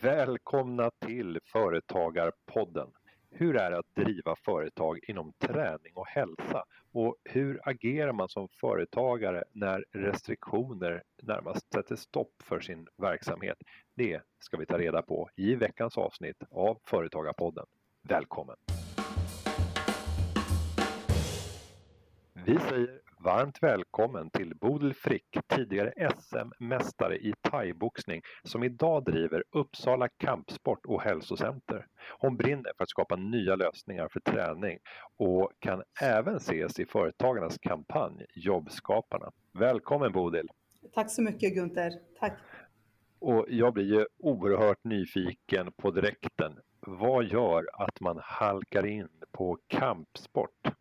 Välkomna till Företagarpodden. Hur är det att driva företag inom träning och hälsa? Och hur agerar man som företagare när restriktioner närmast sätter stopp för sin verksamhet? Det ska vi ta reda på i veckans avsnitt av Företagarpodden. Välkommen! Vi säger varmt välkommen till Bodil Frick, tidigare SM-mästare i thaiboxning som idag driver Uppsala Kampsport och hälsocenter. Hon brinner för att skapa nya lösningar för träning och kan även ses i Företagarnas kampanj Jobbskaparna. Välkommen Bodil! Tack så mycket Gunther, tack! Och jag blir ju oerhört nyfiken på direkten. Vad gör att man halkar in på kampsport?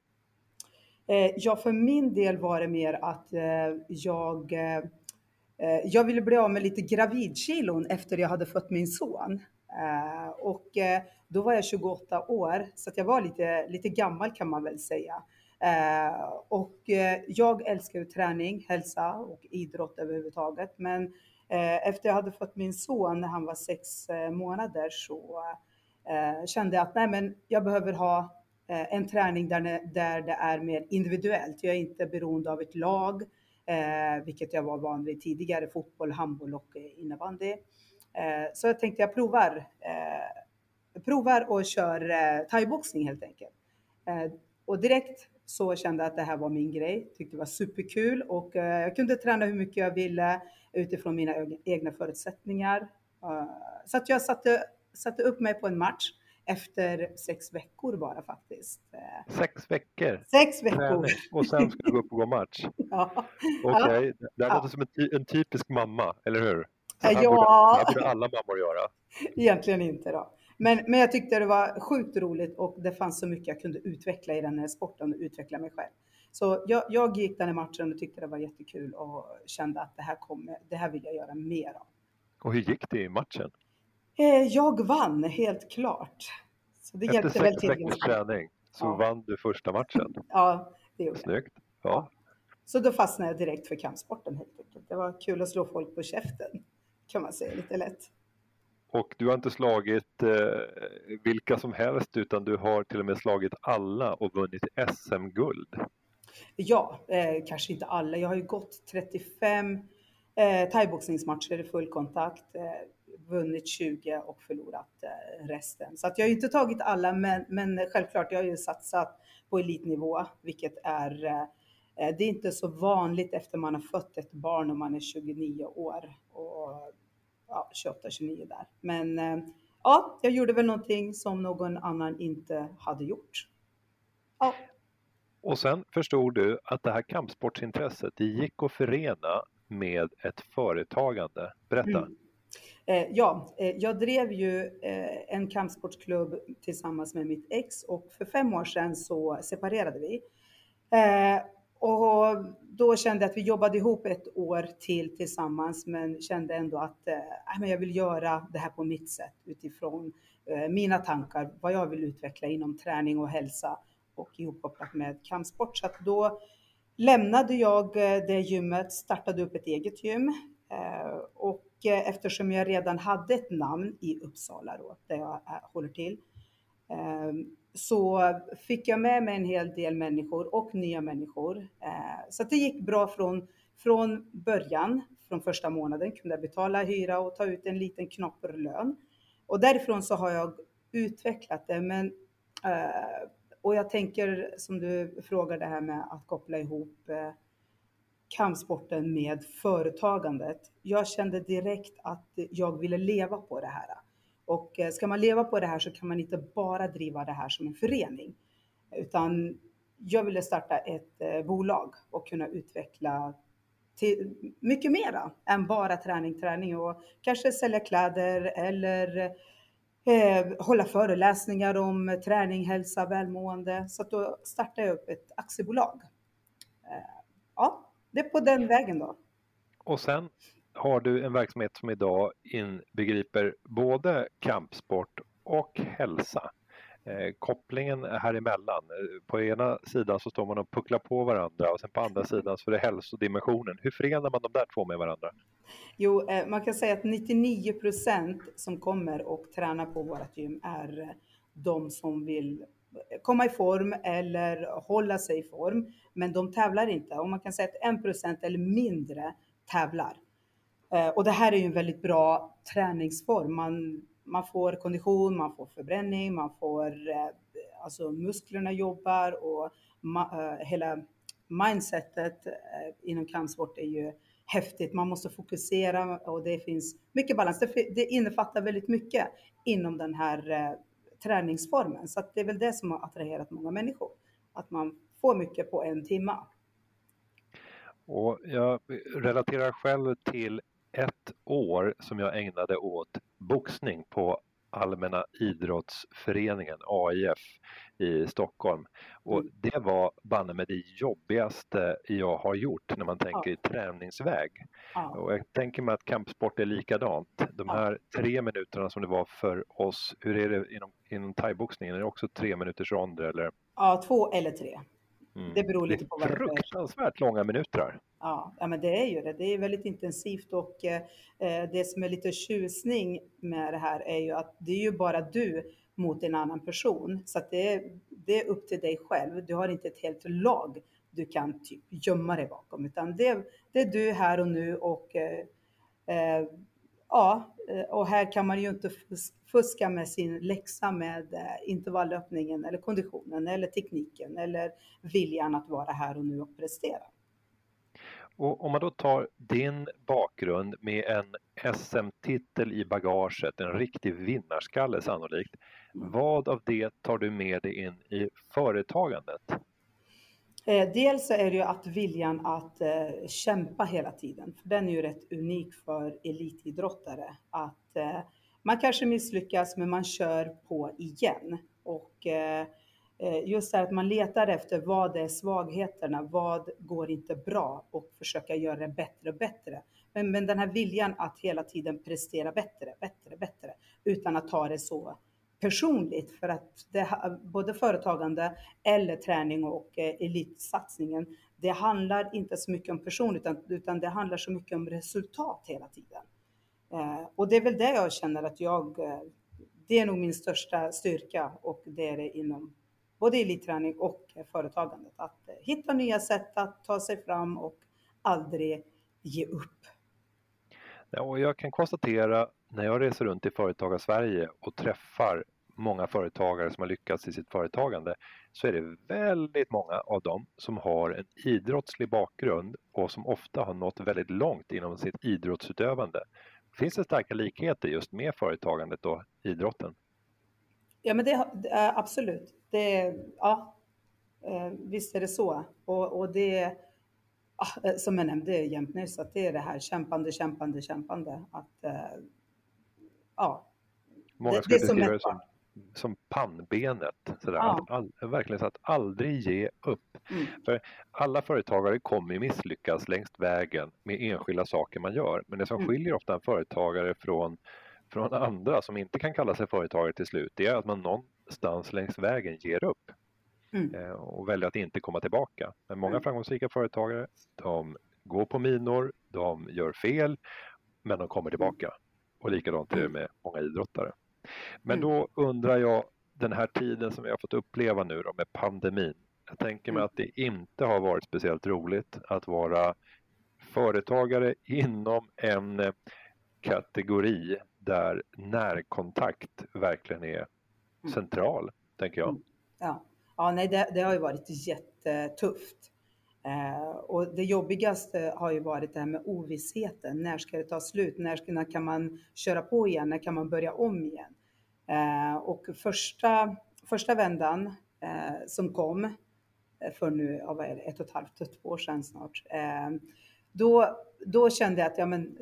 Eh, ja, för min del var det mer att eh, jag, eh, eh, jag ville bli av med lite gravidkilon efter jag hade fött min son. Eh, och eh, då var jag 28 år, så jag var lite, lite gammal kan man väl säga. Och jag älskar ju träning, hälsa och idrott överhuvudtaget. Men efter jag hade fött min son när han var sex månader så kände jag att nej, men jag behöver ha Eh, en träning där, där det är mer individuellt. Jag är inte beroende av ett lag, eh, vilket jag var van vid tidigare, fotboll, handboll och innebandy. Eh, så jag tänkte jag provar, provar och kör thaiboxning helt enkelt. Och direkt så kände jag att det här var min grej, tyckte det var superkul och jag kunde träna hur mycket jag ville utifrån mina egna förutsättningar. så att jag satte, satte upp mig på en match efter sex veckor bara faktiskt. Sex veckor? Sex veckor. Och sen ska du gå upp och gå match? ja. Okej, okay. det här ja. låter som en, ty en, typisk mamma, eller hur? Så här ja. Borde, här borde alla mammor göra. Egentligen inte då. Men, men jag tyckte det var sjukt roligt och det fanns så mycket jag kunde utveckla i den här sporten och utveckla mig själv. Så jag, jag gick den här matchen och tyckte det var jättekul och kände att det här, kommer, det här vill jag göra mer av. Och hur gick det i matchen? Eh, jag vann helt klart. Så det Efter sex veckors träning så ja. vann du första matchen. Ja, det gjorde jag. Snyggt. Ja. Så då fastnade jag direkt för kampsporten helt enkelt. Det var kul att slå folk på käften kan man säga lite lätt. Och du har inte slagit eh, vilka som helst utan du har till och med slagit alla och vunnit SM-guld. Ja, eh, kanske inte alla. Jag har ju gått 35 eh, thaiboxningsmatcher i full kontakt. Eh, vunnit 20 och förlorat eh, resten. Så att jag har inte tagit alla, men, men självklart, jag har ju satsat på elitnivå, vilket är eh, det är inte så vanligt efter man har fött ett barn och man är 29 år och ja, 28, 29 där. Men eh, ja, jag gjorde väl någonting som någon annan inte hade gjort. Ja. Och sen förstod du att det här kampsportsintresset, det gick att förena med ett företagande. Berätta. Mm. Eh, ja, eh, jag drev ju eh, en kampsportsklubb tillsammans med mitt ex och för fem år sedan så separerade vi. Eh, och då kände jag att vi jobbade ihop ett år till tillsammans men kände ändå att eh, jag vill göra det här på mitt sätt utifrån eh, mina tankar, vad jag vill utveckla inom träning och hälsa och ihopkopplat med kampsport. Så att då lämnade jag eh, det gymmet, startade upp ett eget gym och eftersom jag redan hade ett namn i Uppsala då, där jag håller till, ehm, så fick jag med mig en hel del människor och nya människor. Ehm, så det gick bra från, från början, från första månaden kunde jag betala hyra och ta ut en liten knapperlön. Och därifrån så har jag utvecklat det. Men, eh, och jag tänker som du frågar det här med att koppla ihop eh, kampsporten med företagandet. Jag kände direkt att jag ville leva på det här. Och eh, ska man leva på det här så kan man inte bara driva det här som en förening. Utan jag ville starta ett eh, bolag och kunna utveckla till mycket mera än bara träning, träning och kanske sälja kläder eller eh, hålla föreläsningar om träning, hälsa, välmående. Så då startade jag upp ett aktiebolag. Eh, ja, det är på den vägen då. Och sen har du en verksamhet som idag inbegriper både kampsport och hälsa. Eh, kopplingen här emellan. Eh, på ena sidan så står man och pucklar på varandra och sen på andra sidan så är det hälsodimensionen. Hur förenar man de där två med varandra? Jo, eh, man kan säga att 99 procent som kommer och tränar på vårt gym är de som vill komma i form eller hålla sig i form. Men de tävlar inte. Och man kan säga att 1 procent eller mindre tävlar. Eh, och det här är ju en väldigt bra träningsform. Man, man får kondition, man får förbränning, man får, eh, alltså musklerna jobbar och ma, eh, hela mindsetet inom kampsport är ju häftigt. Man måste fokusera och det finns mycket balans. Det, det innefattar väldigt mycket inom den här träningsformen. Så det är väl det som har attraherat många människor. Att man får mycket på en timme. Och jag relaterar själv till ett år som jag ägnade åt boxning på Allmänna idrottsföreningen, AIF, i Stockholm. Och mm. det var banne med det jobbigaste jag har gjort när man tänker i träningsväg. Ja. Och jag tänker mig att kampsport är likadant. De här tre minuterna som det var för oss, hur är det inom, inom thaiboxningen? Är det också tre minuters ronder eller? Ja, två eller tre. Mm. Det beror lite på vad det är. Fruktansvärt långa minuter. Ja, ja, men det är ju det. Det är väldigt intensivt och eh, det som är lite tjusning med det här är ju att det är ju bara du mot en annan person. Så att det, är, det är upp till dig själv. Du har inte ett helt lag du kan typ gömma dig bakom, utan det, det är du här och nu och eh, eh, ja, och här kan man ju inte fuska med sin läxa med eh, intervallöppningen eller konditionen eller tekniken eller viljan att vara här och nu och prestera. Och om man då tar din bakgrund med en SM-titel i bagaget, en riktig vinnarskalle sannolikt. Vad av det tar du med dig in i företagandet? Eh, dels är det ju att viljan att eh, kämpa hela tiden, för den är ju rätt unik för elitidrottare. Att eh, man kanske misslyckas men man kör på igen. Och just det att man letar efter vad är svagheterna, vad går inte bra och försöka göra det bättre och bättre. Men, men den här viljan att hela tiden prestera bättre, bättre, bättre utan att ta det så personligt för att det, både företagande eller träning och eh, elitsatsningen, det handlar inte så mycket om person utan, utan det handlar så mycket om resultat hela tiden. Eh, och det är väl det jag känner att jag, eh, det är nog min största styrka och det är det inom både elitträning och företagandet. Att eh, hitta nya sätt att ta sig fram och aldrig ge upp. Ja, och jag kan konstatera när jag reser runt i företagarsverige och träffar många företagare som har lyckats i sitt företagande så är det väldigt många av dem som har en idrottslig bakgrund och som ofta har nått väldigt långt inom sitt idrottsutövande. Finns det starka likheter just med företagandet och idrotten? Ja, men det, absolut. Det, ja, eh, visst är det så. Och, och det, eh, som jag nämnde jämt nyss, att det är det här kämpande, kämpande, kämpande. Att, eh, ja. Många skulle beskriva det som, som pannbenet. Sådär. Ja. Att all, verkligen så att aldrig ge upp. Mm. För alla företagare kommer ju misslyckas längs vägen med enskilda saker man gör. Men det som mm. skiljer ofta en företagare från från andra som inte kan kalla sig företagare till slut, det är att man någonstans längs vägen ger upp mm. Eh, och väljer att inte komma tillbaka. Men många mm. framgångsrika företagare, de går på minor, de gör fel, men de kommer tillbaka. Och likadant är det mm. med många idrottare. Men mm. då undrar jag, den här tiden som vi har fått uppleva nu då med pandemin. Jag tänker mig att det inte har varit speciellt roligt att vara företagare inom en kategori där närkontakt verkligen är mm. central, mm. tänker jag. Ja, ja nej, det, det har ju varit jättetufft. Eh, och det jobbigaste har ju varit det här med ovissheten. När ska det ta slut? När, ska, när kan man köra på igen? När kan man börja om igen? Eh, och första, första vändan eh, som kom eh, för nu, vad är det, ett och ett halvt, två år sedan snart. Eh, då, då kände jag att ja, men,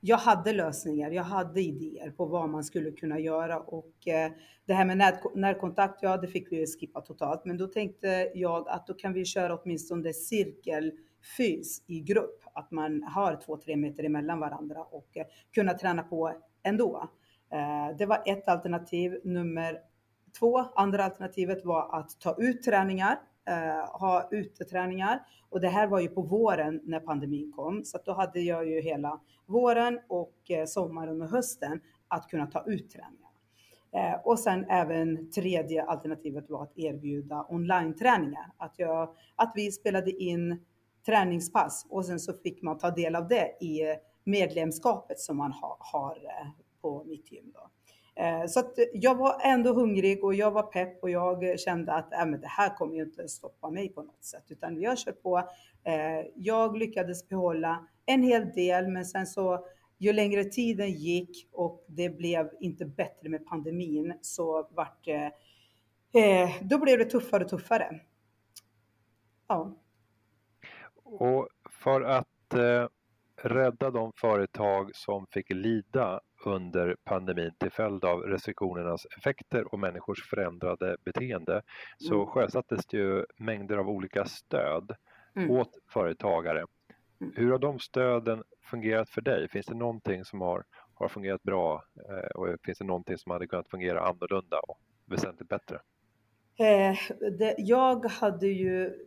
jag hade lösningar, jag hade idéer på vad man skulle kunna göra och eh, det här med när, närkontakt, ja det fick vi skippa totalt, men då tänkte jag att då kan vi köra åtminstone cirkelfys i grupp, att man har två, tre meter emellan varandra och eh, kunna träna på ändå. Eh, det var ett alternativ. Nummer två, andra alternativet var att ta ut träningar eh, ha uteträningar. Och det här var ju på våren när pandemin kom, så då hade jag ju hela våren och eh, sommaren och hösten att kunna ta ut träningar. Eh, och sen även tredje alternativet var att erbjuda online-träningar. Att, jag, att vi spelade in träningspass och sen så fick man ta del av det i medlemskapet som man har, har på mitt gym. Då. Eh, så att jag var ändå hungrig och jag var pepp och jag kände att äh, men det här kommer ju inte stoppa mig på något sätt, utan jag kör på. Eh, jag lyckades behålla en hel del, men sen så ju längre tiden gick och det blev inte bättre med pandemin så vart det, eh, då blev det tuffare och tuffare. Ja. Och för att eh, rädda de företag som fick lida under pandemin till följd av restriktionernas effekter och människors förändrade beteende så mm. sjösattes det ju mängder av olika stöd mm. åt företagare. Mm. Hur har de stöden fungerat för dig? Finns det någonting som har, har fungerat bra eh, och finns det någonting som hade kunnat fungera annorlunda och väsentligt bättre? Eh, det, jag hade ju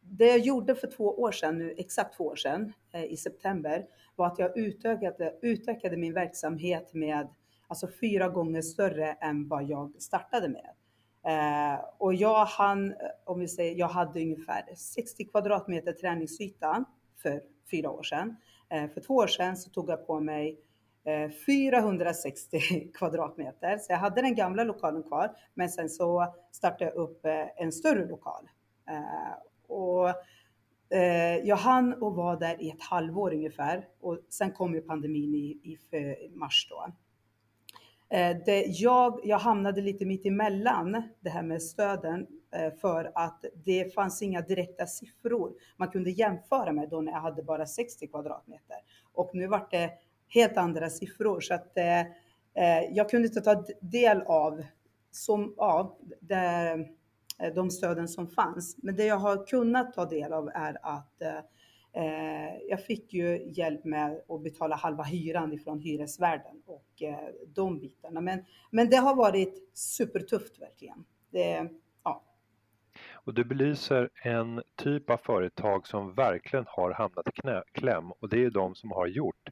det jag gjorde för två år sedan, nu, exakt två år sedan, eh, i september, var att jag utökade, utökade min verksamhet med alltså fyra gånger större än vad jag startade med. Eh, och jag hann, om vi säger, jag hade ungefär 60 kvadratmeter träningsyta för fyra år sedan. Eh, för två år sedan så tog jag på mig eh, 460 kvadratmeter. Så jag hade den gamla lokalen kvar, men sen så startade jag upp eh, en större lokal. Eh, och eh, jag hann och var där i ett halvår ungefär och sen kom ju pandemin i, i mars då. Eh, det, jag, jag hamnade lite mitt emellan det här med stöden eh, för att det fanns inga direkta siffror man kunde jämföra med då när jag hade bara 60 kvadratmeter. Och nu vart det helt andra siffror så att eh, eh jag kunde inte ta del av som, ja, det, Eh, de stöden som fanns. Men det jag har kunnat ta del av är att eh, eh, jag fick ju hjälp med att betala halva hyran ifrån hyresvärden och eh, de bitarna. Men, men det har varit supertufft verkligen. Det, ja. Och du belyser en typ av företag som verkligen har hamnat i knä, kläm och det är de som har gjort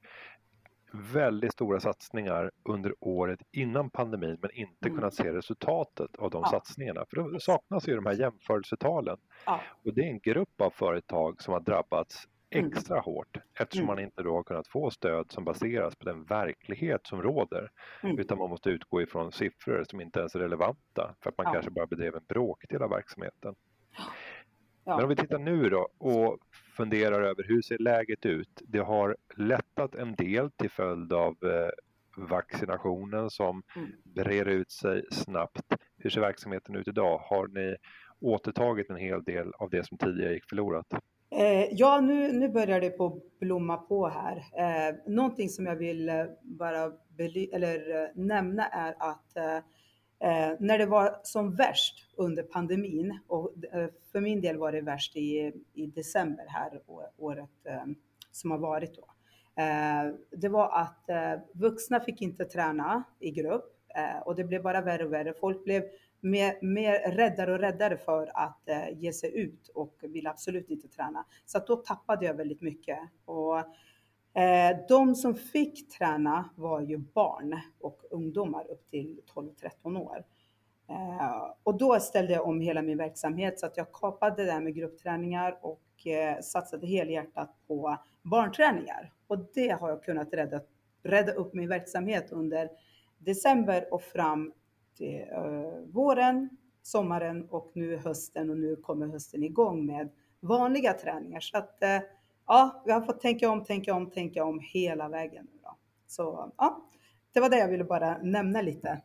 väldigt stora satsningar under året innan pandemin men inte mm. kunnat se resultatet av de ja. satsningarna. För då saknas ju de här jämförelsetalen. Ja. Och det är en grupp av företag som har drabbats mm. extra mm. hårt eftersom mm. man inte då har kunnat få stöd som baseras på den verklighet som råder. Mm. Utan man måste utgå ifrån siffror som inte ens är relevanta för att man ja. kanske bara bedrev en bråkdel av verksamheten. Ja. Men om vi tittar nu då och funderar över hur ser läget ut? Det har lättat en del till följd av eh, vaccinationen som mm. brer ut sig snabbt. Hur ser verksamheten ut idag? Har ni återtagit en hel del av det som tidigare gick förlorat? Eh, ja, nu, nu börjar det på blomma på här. Eh, någonting som jag vill bara eller, nämna är att eh, när det var som värst under pandemin och eh, för min del var det värst i, i december här året eh, som har varit då. Eh, det var att eh, vuxna fick inte träna i grupp eh, och det blev bara värre och värre. Folk blev mer, mer räddare och räddare för att eh, ge sig ut och ville absolut inte träna. Så att då tappade jag väldigt mycket. Och, Eh, de som fick träna var ju barn och ungdomar upp till 12-13 år. Eh, och då ställde jag om hela min verksamhet så att jag kapade det där med gruppträningar och eh, satsade helhjärtat på barnträningar. Och det har jag kunnat rädda, rädda upp min verksamhet under december och fram till våren, sommaren och nu hösten och nu kommer hösten igång med vanliga träningar. Så att ja, vi har fått tänka om, tänka om, tänka om hela vägen. Nu då. Så ja, det var det jag ville bara nämna lite.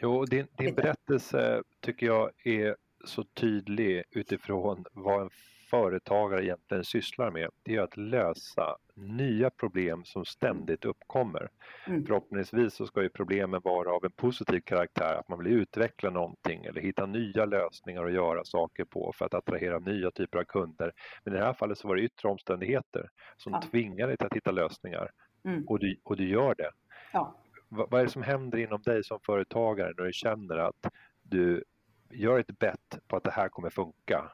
Jo, din, din berättelse tycker jag är så tydlig utifrån vad en företagare egentligen sysslar med. Det är att lösa nya problem som ständigt uppkommer. Mm. Förhoppningsvis så ska ju problemen vara av en positiv karaktär, att man vill utveckla någonting eller hitta nya lösningar och göra saker på för att attrahera nya typer av kunder. Men i det här fallet så var det yttre omständigheter som ja. tvingar dig till att hitta lösningar mm. och, du, och du gör det. Ja. vad är det som händer inom dig som företagare när du känner att du gör ett bett på att det här kommer funka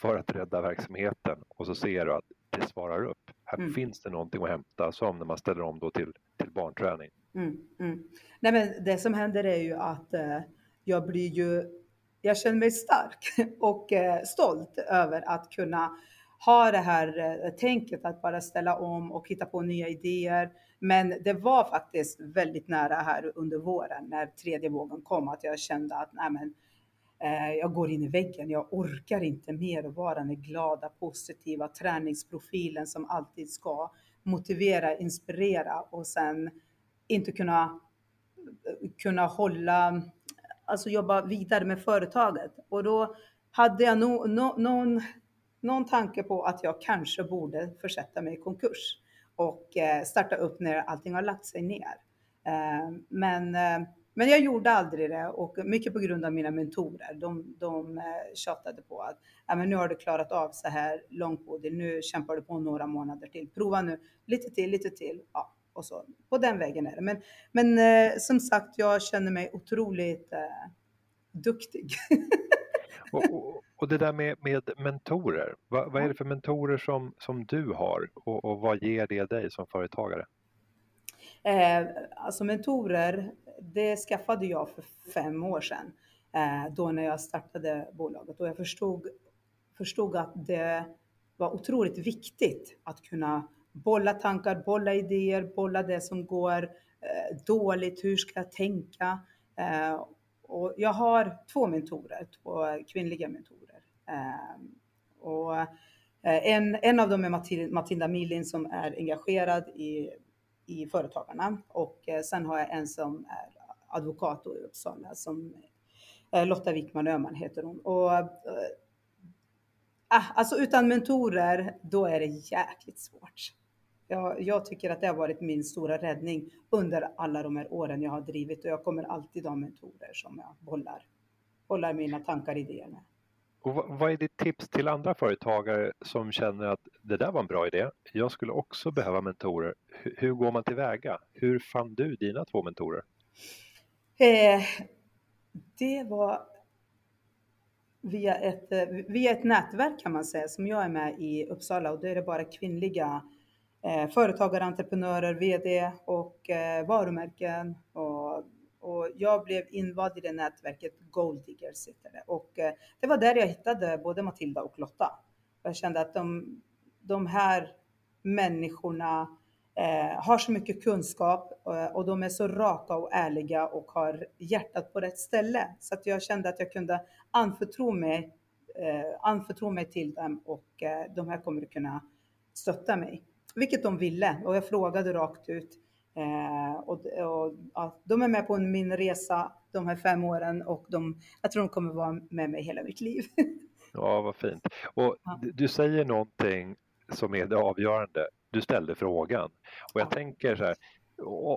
för att rädda verksamheten och så ser du att det svarar upp. Här mm. finns det någonting att hämta som när man ställer om då till, till barnträning. Mm, mm. Nej, men det som händer är ju att eh, jag blir ju, jag känner mig stark och eh, stolt över att kunna ha det här eh, tänket att bara ställa om och hitta på nya idéer. Men det var faktiskt väldigt nära här under våren när tredje vågen kom att jag kände att nej men, Eh, jag går in i väggen. Jag orkar inte mer att vara den glada, positiva träningsprofilen som alltid ska motivera, inspirera och sen inte kunna, kunna hålla, alltså jobba vidare med företaget. Och då hade jag no, no, någon, någon tanke på att jag kanske borde försätta mig i konkurs och eh, starta upp när allting har lagt sig ner. Eh, men, men jag gjorde aldrig det och mycket på grund av mina mentorer. De, de tjatade på att men nu har du klarat av så här långt Bodil, nu kämpar du på några månader till. Prova nu lite till, lite till. Ja, och så. På den vägen är det. Men, men som sagt, jag känner mig otroligt eh, duktig. och, och, och, det där med, med mentorer, vad, vad, är det för mentorer som, som du har och, och vad ger det dig som företagare? Eh, alltså mentorer, det skaffade jag för fem år sedan eh, då när jag startade bolaget och jag förstod, förstod att det var otroligt viktigt att kunna bolla tankar, bolla idéer, bolla det som går eh, dåligt, hur ska jag tänka? Eh, och jag har två mentorer, två kvinnliga mentorer. Eh, och eh, en, en av dem är Matilda Milin som är engagerad i, i Företagarna och eh, sen har jag en som är advokat i Uppsala som eh, Lotta Wickman Öhman heter hon. Och, eh, ah, alltså utan mentorer, då är det jäkligt svårt. Jag, jag, tycker att det har varit min stora räddning under alla de här åren jag har drivit och jag kommer alltid ha mentorer som jag bollar, bollar mina tankar och idéer med. Och vad är ditt tips till andra företagare som känner att det där var en bra idé? Jag skulle också behöva mentorer. Hur, går man tillväga? Hur fann du dina två mentorer? Eh, det var via ett, eh, via ett nätverk kan man säga som jag är med i Uppsala och då är det bara kvinnliga eh, företagare, entreprenörer, VD och eh, varumärken. Och, och jag blev invald i det nätverket Gold Diggers heter det. Och eh, det var där jag hittade både Matilda och Lotta. Jag kände att de, de här människorna eh, har så mycket kunskap eh, och de är så raka och ärliga och har hjärtat på rätt ställe. Så att jag kände att jag kunde anförtro mig, eh, anförtro mig till dem och eh, de här kommer att kunna stötta mig vilket de ville och jag frågade rakt ut. Eh, och, och ja, de är med på min resa de här fem åren och de, jag tror de kommer vara med mig hela mitt liv. ja, vad fint. Och ja. du säger någonting som är det avgörande. Du ställde frågan och jag ja. tänker så här,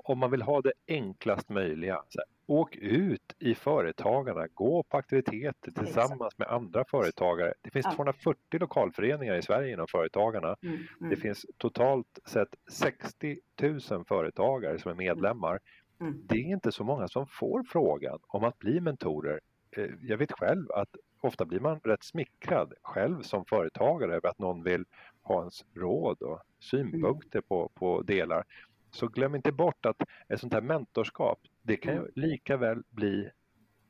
om man vill ha det enklast möjliga, här, åk ut i företagarna, gå på aktiviteter tillsammans med andra företagare. Det finns ja. 240 lokalföreningar i Sverige inom Företagarna. Mm, mm. Det finns totalt sett 60 000 företagare som är medlemmar. Mm. mm. Det är inte så många som får frågan om att bli mentorer. Eh, jag vet själv att ofta blir man rätt smickrad själv som företagare över att någon vill ha ens råd och synpunkter på, på delar. Så glöm inte bort att ett sånt här mentorskap, det kan ju mm. lika väl bli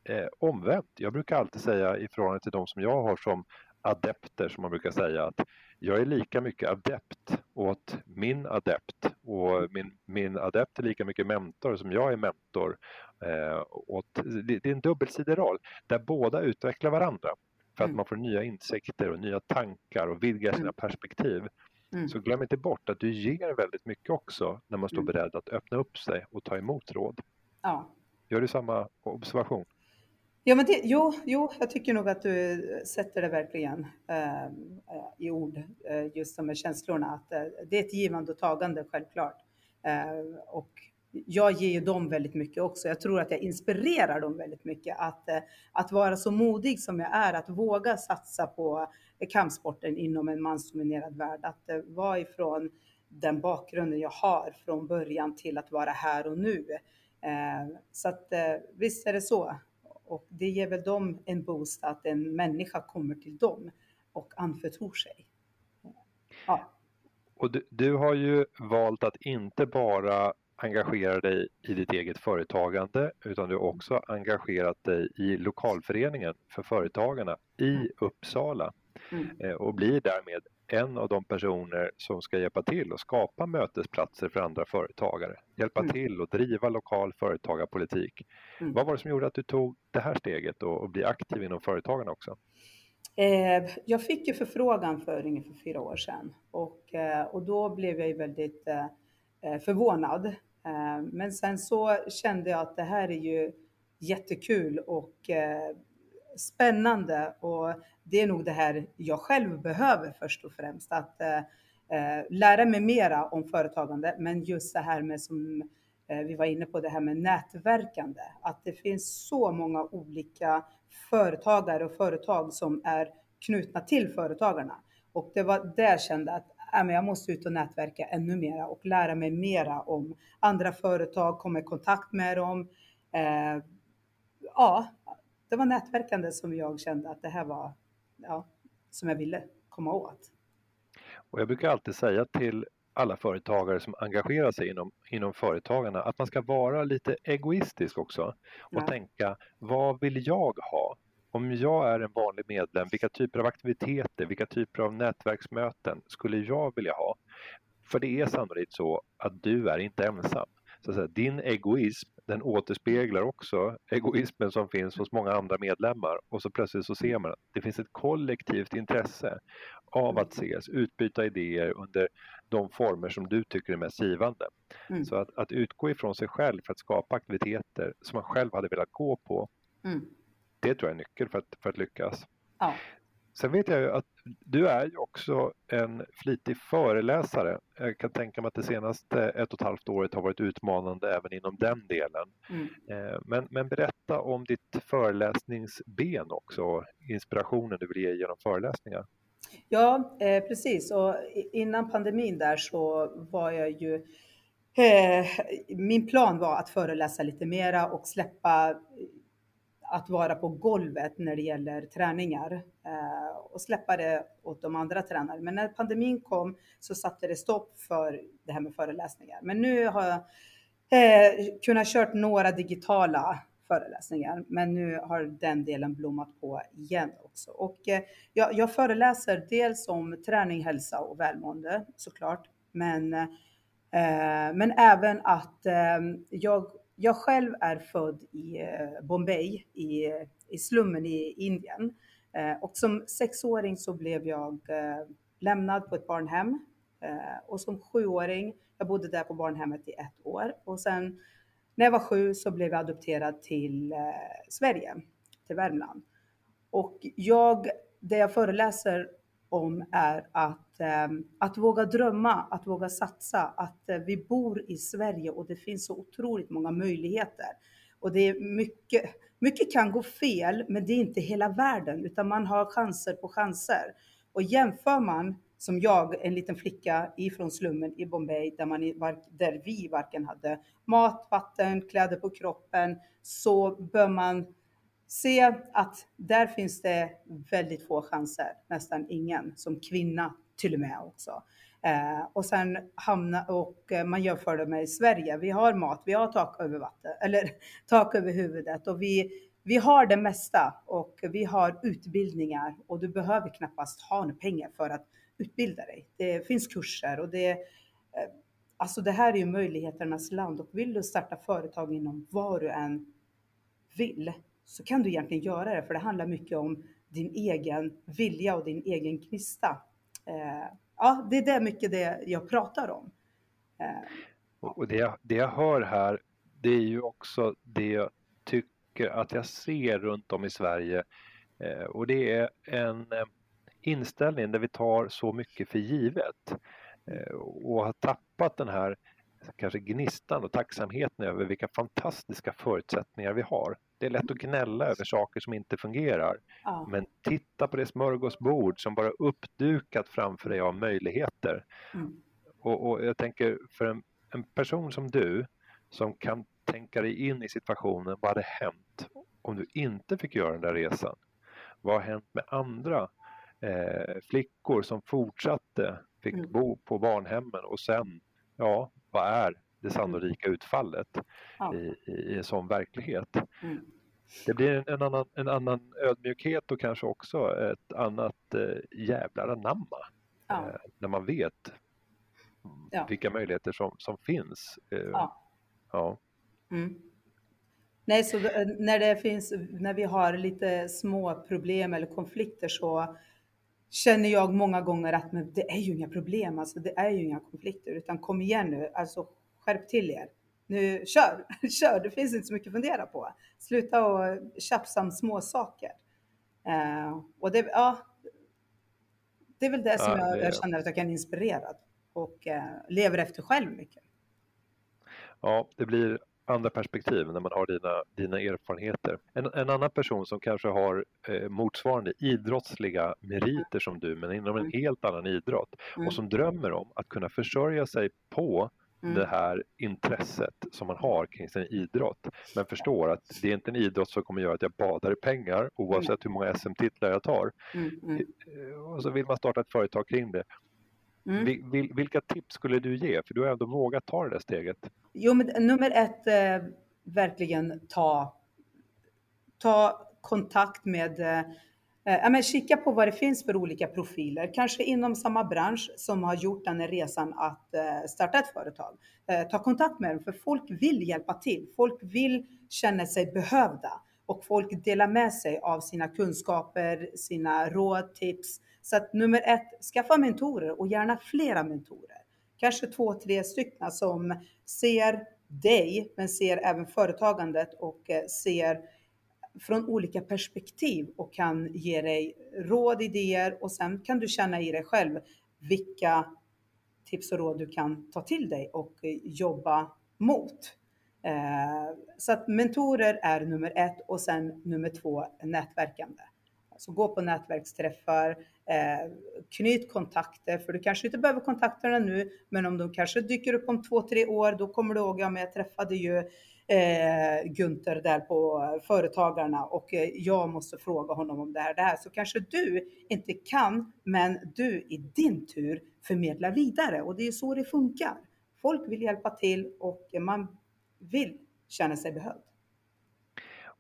eh, omvänt. Jag brukar alltid säga i förhållande till de som jag har som adepter, som man brukar säga, att jag är lika mycket adept åt min adept och min, min adept är lika mycket mentor som jag är mentor. Eh, åt, det, det är en dubbelsidig roll där båda utvecklar varandra för att mm. man får nya insikter och nya tankar och vidgar sina mm. perspektiv. Mm. Så glöm inte bort att du ger väldigt mycket också när man står mm. beredd att öppna upp sig och ta emot råd. Ja. Gör du samma observation? Ja, men det, jo, jo, jag tycker nog att du sätter det verkligen äh, i ord, äh, just de här känslorna. Att, äh, det är ett givande och tagande, självklart. och jag ger ju dem väldigt mycket också. Jag tror att jag inspirerar dem väldigt mycket att, eh, att vara så modig som jag är, att våga satsa på kampsporten inom en mansdominerad värld. Att eh, vara ifrån den bakgrunden jag har från början till att vara här och nu. Eh, så att visst är det så och det ger väl dem en boost att en människa kommer till dem och anförtror sig. Ja. Och du, du, har ju valt att inte bara engagera dig i ditt eget företagande utan du har också engagerat dig i lokalföreningen för företagarna i mm. Uppsala mm. Eh, och blir därmed en av de personer som ska hjälpa till och skapa mötesplatser för andra företagare. Hjälpa mm. till och driva lokal företagarpolitik. Mm. Vad var det som gjorde att du tog det här steget och, bli aktiv inom företagarna också? Eh, jag fick ju förfrågan för ungefär fyra år sedan och, eh, och då blev jag ju väldigt förvånad. Eh, men sen så kände jag att det här är ju jättekul och eh, spännande och det är nog det här jag själv behöver först och främst. Att eh, lära mig mera om företagande, men just det här med som vi var inne på, det här med nätverkande. Att det finns så många olika företagare och företag som är knutna till företagarna. Och det var där jag kände att äh, jag måste ut och nätverka ännu mera och lära mig mera om andra företag, komma i kontakt med dem. Eh, ja, det var nätverkande som jag kände att det här var, ja, som jag ville komma åt. Och jag brukar alltid säga till alla företagare som engagerar sig inom, inom företagarna att man ska vara lite egoistisk också och ja. tänka vad vill jag ha? Om jag är en vanlig medlem, vilka typer av aktiviteter, vilka typer av nätverksmöten skulle jag vilja ha? För det är sannolikt så att du är inte ensam så att säga, din egoism den återspeglar också egoismen som finns hos många andra medlemmar och så plötsligt så ser man att det finns ett kollektivt intresse av att ses, utbyta idéer under de former som du tycker är mest givande. Mm. Så att, att utgå ifrån sig själv för att skapa aktiviteter som man själv hade velat gå på, mm. Det tror jag är nyckeln för att, för att lyckas. Ja. Sen vet jag ju att du är ju också en flitig föreläsare. Jag kan tänka mig att det senaste ett och ett halvt året har varit utmanande även inom den delen. Mm. Eh, men, men, berätta om ditt föreläsningsben också, inspirationen du vill ge genom föreläsningar. Ja, eh, precis. Och innan pandemin där så var jag ju eh, min plan var att föreläsa lite mera och släppa att vara på golvet när det gäller träningar eh, och släppa det åt de andra tränarna. Men när pandemin kom så satte det stopp för det här med föreläsningar. Men nu har jag eh, kunnat kört några digitala föreläsningar, men nu har den delen blommat på igen också. Och eh, jag, jag föreläser dels om träning, hälsa och välmående såklart, men eh, men även att eh, jag jag själv är född i eh, Bombay, i, i slummen i Indien. Eh, och som sexåring så blev jag eh, lämnad på ett barnhem. Och som sjuåring, jag bodde där på barnhemmet i ett år. Och sen när jag var sju så blev jag adopterad till Sverige, till Värmland. Och jag, det jag föreläser om är att, ehm, att våga drömma, att våga satsa, att eh, vi bor i Sverige och det finns så otroligt många möjligheter. Och det är mycket, mycket kan gå fel, men det är inte hela världen, utan man har chanser på chanser. Och jämför man, som jag, en liten flicka ifrån slummen i Bombay, där, man, där vi varken hade mat, vatten, kläder på kroppen, så bör man se att där finns det väldigt få chanser, nästan ingen, som kvinna till och med också. Eh, och sen hamna och eh, man jämför det med Sverige. Vi har mat, vi har tak över vatten eller tak över huvudet och vi, vi har det mesta och vi har utbildningar och du behöver knappast ha några pengar för att utbilda dig. Det finns kurser och det, eh, alltså det här är ju möjligheternas land och vill du starta företag inom vad du än vill så kan du egentligen göra det, för det handlar mycket om din egen vilja och din egen gnista. Eh, ja, det är det mycket det jag pratar om. Eh, och det, det jag hör här, det är ju också det jag tycker att jag ser runt om i Sverige eh, och det är en eh, inställning där vi tar så mycket för givet eh, och har tappat den här kanske gnistan och tacksamheten över vilka fantastiska förutsättningar vi har. Det är lätt att gnälla över saker som inte fungerar. Ja. Men titta på det smörgåsbord som bara uppdukat framför dig av möjligheter. Mm. Och, och, jag tänker för en, en, person som du som kan tänka dig in i situationen, vad hade hänt om du inte fick göra den där resan? Vad har hänt med andra eh, flickor som fortsatte, fick mm. bo på barnhemmen och sen, ja, vad är det mm. sannolika utfallet ja. i, i, en sån verklighet? Mm. Det blir en, annan, en annan ödmjukhet och kanske också ett annat eh, jävlar anamma. Ja. Eh, när man vet ja. vilka möjligheter som, som finns. Eh, ja. ja. Mm. Nej, så när det finns, när vi har lite små problem eller konflikter så känner jag många gånger att men det är ju inga problem, alltså det är ju inga konflikter, utan kom igen nu, alltså skärp till er. Nu kör, kör, det finns inte så mycket att fundera på. Sluta och tjafsa om små saker. Uh, och det, ja, det är väl det som ja, jag, jag, känner att jag kan inspirera och uh, lever efter själv mycket. Ja, det blir andra perspektiv när man har dina, dina erfarenheter. En, en annan person som kanske har eh, motsvarande idrottsliga meriter som du men inom en mm. helt annan idrott mm. och som drömmer om att kunna försörja sig på Mm. det här intresset som man har kring sin idrott. Men förstår att det är inte en idrott som kommer göra att jag badar i pengar oavsett mm. hur många SM-titlar jag tar. Mm, mm. Eh, och så vill man starta ett företag kring det. Mm. Vil, vilka tips skulle du ge? För du har ändå vågat ta det där steget. Jo, men nummer ett, eh, verkligen ta, ta kontakt med Eh, ja, men kika på vad det finns för olika profiler, kanske inom samma bransch som har gjort den resan att eh, starta ett företag. Eh, ta kontakt med dem, för folk vill hjälpa till. Folk vill känna sig behövda och folk delar med sig av sina kunskaper, sina råd, tips. Så att nummer ett, skaffa mentorer och gärna flera mentorer. Kanske två, tre stycken som ser dig, men ser även företagandet och ser från olika perspektiv och kan ge dig råd, idéer och sen kan du känna i dig själv vilka tips och råd du kan ta till dig och eh, jobba mot. Eh, så att mentorer är nummer ett och sen nummer två nätverkande. Så gå på nätverksträffar, eh, knyt kontakter, för du kanske inte behöver kontakterna nu, men om de kanske dyker upp om två, tre år, då kommer du ihåg, ja men jag träffade ju eh, Gunther där på Företagarna och eh, jag måste fråga honom om det här, det här. Så kanske du inte kan, men du i din tur förmedlar vidare och det är så det funkar. Folk vill hjälpa till och man vill känna sig behövd.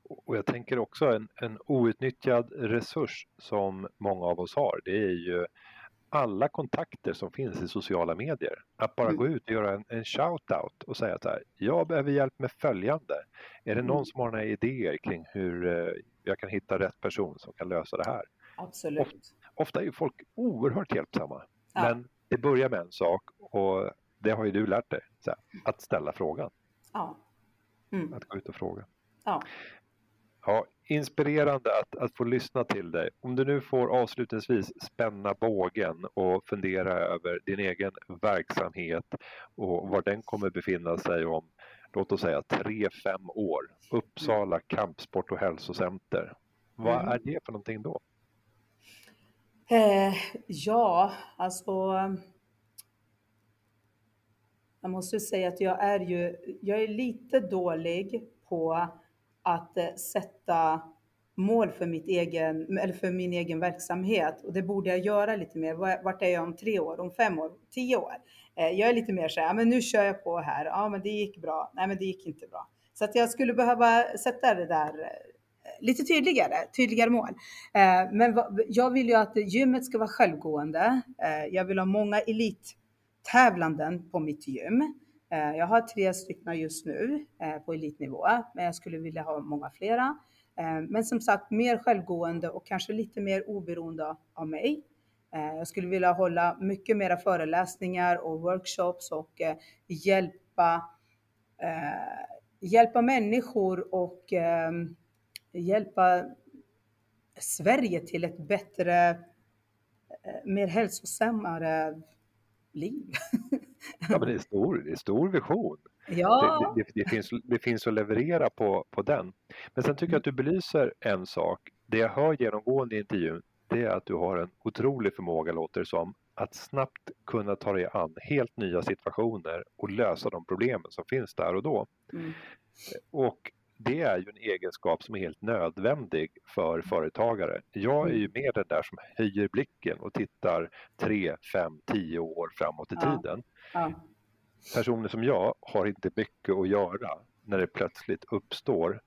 Och jag tänker också en, en outnyttjad resurs som många av oss har, det är ju alla kontakter som finns i sociala medier. Att bara mm. gå ut och göra en, en shout-out och säga så här, jag behöver hjälp med följande. Är det någon mm. som har några idéer kring hur eh, jag kan hitta rätt person som kan lösa det här? Absolut. Ofta, ofta är ju folk oerhört hjälpsamma. Ja. Men det börjar med en sak och det har ju du lärt dig, här, att ställa frågan. Ja. Mm. Att gå ut och fråga. Ja. Ja, inspirerande att, att få lyssna till dig. Om du nu får avslutningsvis spänna bågen och fundera över din egen verksamhet och var den kommer befinna sig om, låt oss säga tre, fem år. Uppsala kampsport och hälsocenter. Vad mm. är det för någonting då? Eh, ja, alltså jag måste säga att jag är ju, jag är lite dålig på att eh, sätta mål för, mitt egen, eller för min egen verksamhet och det borde jag göra lite mer. Vart är jag om tre år, om fem år, tio år? Eh, jag är lite mer så här, men nu kör jag på här. Ja, men det gick bra. Nej, men det gick inte bra. Så att jag skulle behöva sätta det där eh, lite tydligare, tydligare mål. Men jag vill ju att gymmet ska vara självgående. Jag vill ha många elittävlanden på mitt gym. Eh, jag har tre stycken just nu eh, på elitnivå, men jag skulle vilja ha många flera. Eh, men som sagt, mer självgående och kanske lite mer oberoende av mig. Jag skulle vilja hålla mycket mera föreläsningar och workshops och hjälpa, hjälpa människor och hjälpa Sverige till ett bättre, mer hälsosammare liv. Ja, men det är stor, det är stor vision. Ja. Det, det, det, finns, det finns att leverera på, på den. Men sen tycker jag att du belyser en sak. Det jag hör genomgående i intervjun det är att du har en otrolig förmåga, låter det som, att snabbt kunna ta dig an helt nya situationer och lösa de problemen som finns där och då. Mm. Och det är ju en egenskap som är helt nödvändig för företagare. Jag är ju mer den där som höjer blicken och tittar tre, fem, tio år framåt i Ja. tiden. Ja. Personer som jag har inte mycket att göra när det plötsligt uppstår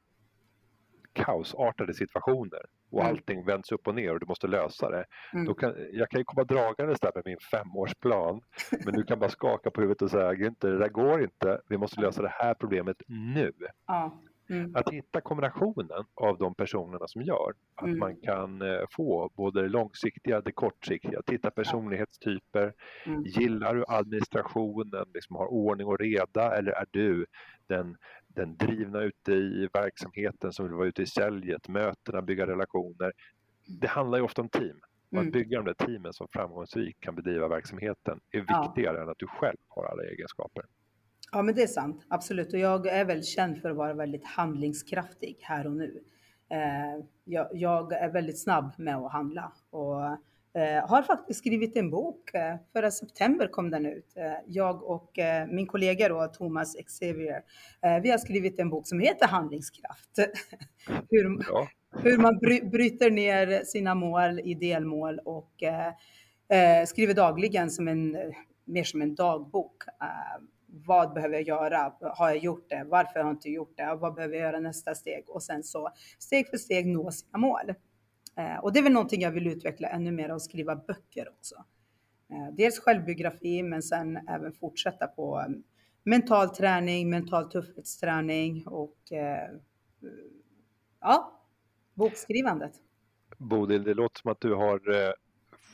kaosartade situationer och Mm. allting vänds upp och ner och du måste lösa det. Mm. Då kan, jag kan ju komma dragandes där med min femårsplan men du kan bara skaka på huvudet och säga Günther, det där går inte, vi måste lösa det här problemet nu. Ja. Mm. Att hitta kombinationen av de personerna som gör att Mm. man kan eh, få både det långsiktiga och det kortsiktiga. Titta personlighetstyper. Mm. Gillar du administrationen, liksom har ordning och reda eller är du den, den drivna ute i verksamheten som vill vara ute i säljet, mötena, bygga relationer. Det handlar ju ofta om team. Mm. att bygga de där teamen som framgångsrikt kan bedriva verksamheten är Ja. viktigare än att du själv har alla egenskaper. Ja, men det är sant. Absolut. Och jag är väl känd för att vara väldigt handlingskraftig här och nu. Eh, jag, jag är väldigt snabb med att handla och eh, har faktiskt skrivit en bok. Eh, förra september kom den ut. Jag och min kollega då, Thomas Xavier, vi har skrivit en bok som heter Handlingskraft. Hur, Ja, hur man bry, bryter ner sina mål i delmål och skriver dagligen som en, mer som en dagbok. Vad behöver jag göra? Har jag gjort det? Varför har jag inte gjort det? Vad behöver jag göra nästa steg? Och sen så steg för steg nå sina mål. Eh, och det är väl någonting jag vill utveckla ännu mer och skriva böcker också. Eh, dels självbiografi men sen även fortsätta på mm, mental träning, mental tuffhetsträning och eh, ja, bokskrivandet. Bodil, det låter som att du har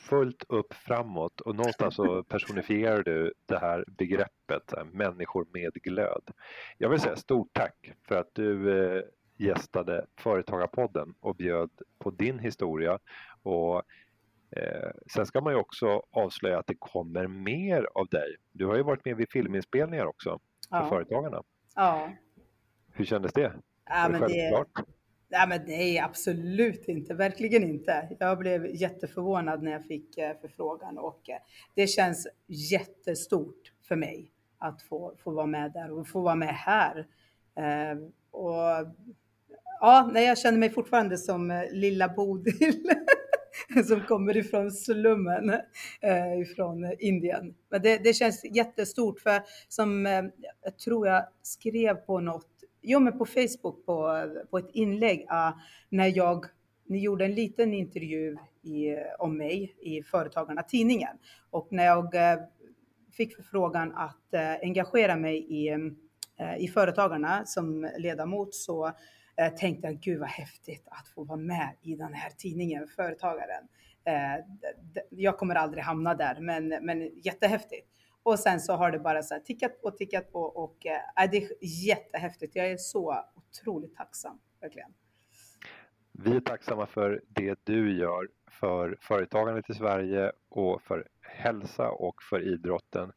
fullt upp framåt och någonstans så personifierar du det här begreppet, människor med glöd. Jag vill säga stort tack för att du eh, gästade Företagarpodden och bjöd på din historia. Och, eh, sen ska man ju också avslöja att det kommer mer av dig. Du har ju varit med vid filminspelningar också för Ja, Företagarna. ja. Hur kändes det? ja Var men det, Nej, men nej, absolut inte. Verkligen inte. Jag blev jätteförvånad när jag fick eh, förfrågan och eh, det känns jättestort för mig att få, få vara med där och få vara med här. Ehm, och ja, nej, jag känner mig fortfarande som eh, lilla Bodil som kommer ifrån slummen eh, ifrån Indien. Men det, det känns jättestort för som eh, jag tror jag skrev på något Jo, men på Facebook på, på ett inlägg uh, när jag, ni gjorde en liten intervju i, om mig i Företagarna tidningen och när jag uh, fick förfrågan att uh, engagera mig i, eh, i Företagarna som ledamot så tänkte jag gud vad häftigt att få vara med i den här tidningen Företagaren. Jag kommer aldrig hamna där, men, men jättehäftigt. Och sen så har det bara så här tickat på, tickat på och eh, äh, det är jättehäftigt. Jag är så otroligt tacksam, verkligen. Vi är tacksamma för det du gör för företagandet i Sverige och för hälsa och för idrotten.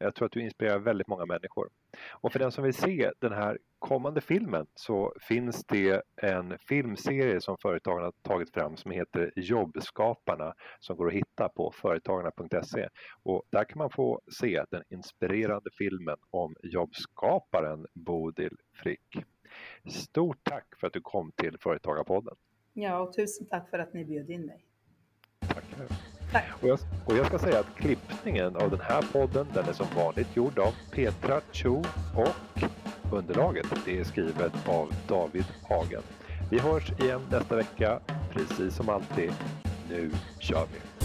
Jag tror att du inspirerar väldigt många människor. Och för den som vill se den här kommande filmen så finns det en filmserie som företagen har tagit fram som heter Jobbskaparna som går att hitta på företagarna.se och där kan man få se den inspirerande filmen om jobbskaparen Bodil Frick. Stort tack för att du kom till Företagarpodden. Ja, och tusen tack för att ni bjöd in mig. Tack. Tack. Och jag, och jag ska säga att klippningen av den här podden den är som vanligt gjord av Petra Cho och underlaget det är skrivet av David Hagen. Vi hörs igen nästa vecka, precis som alltid. Nu kör vi!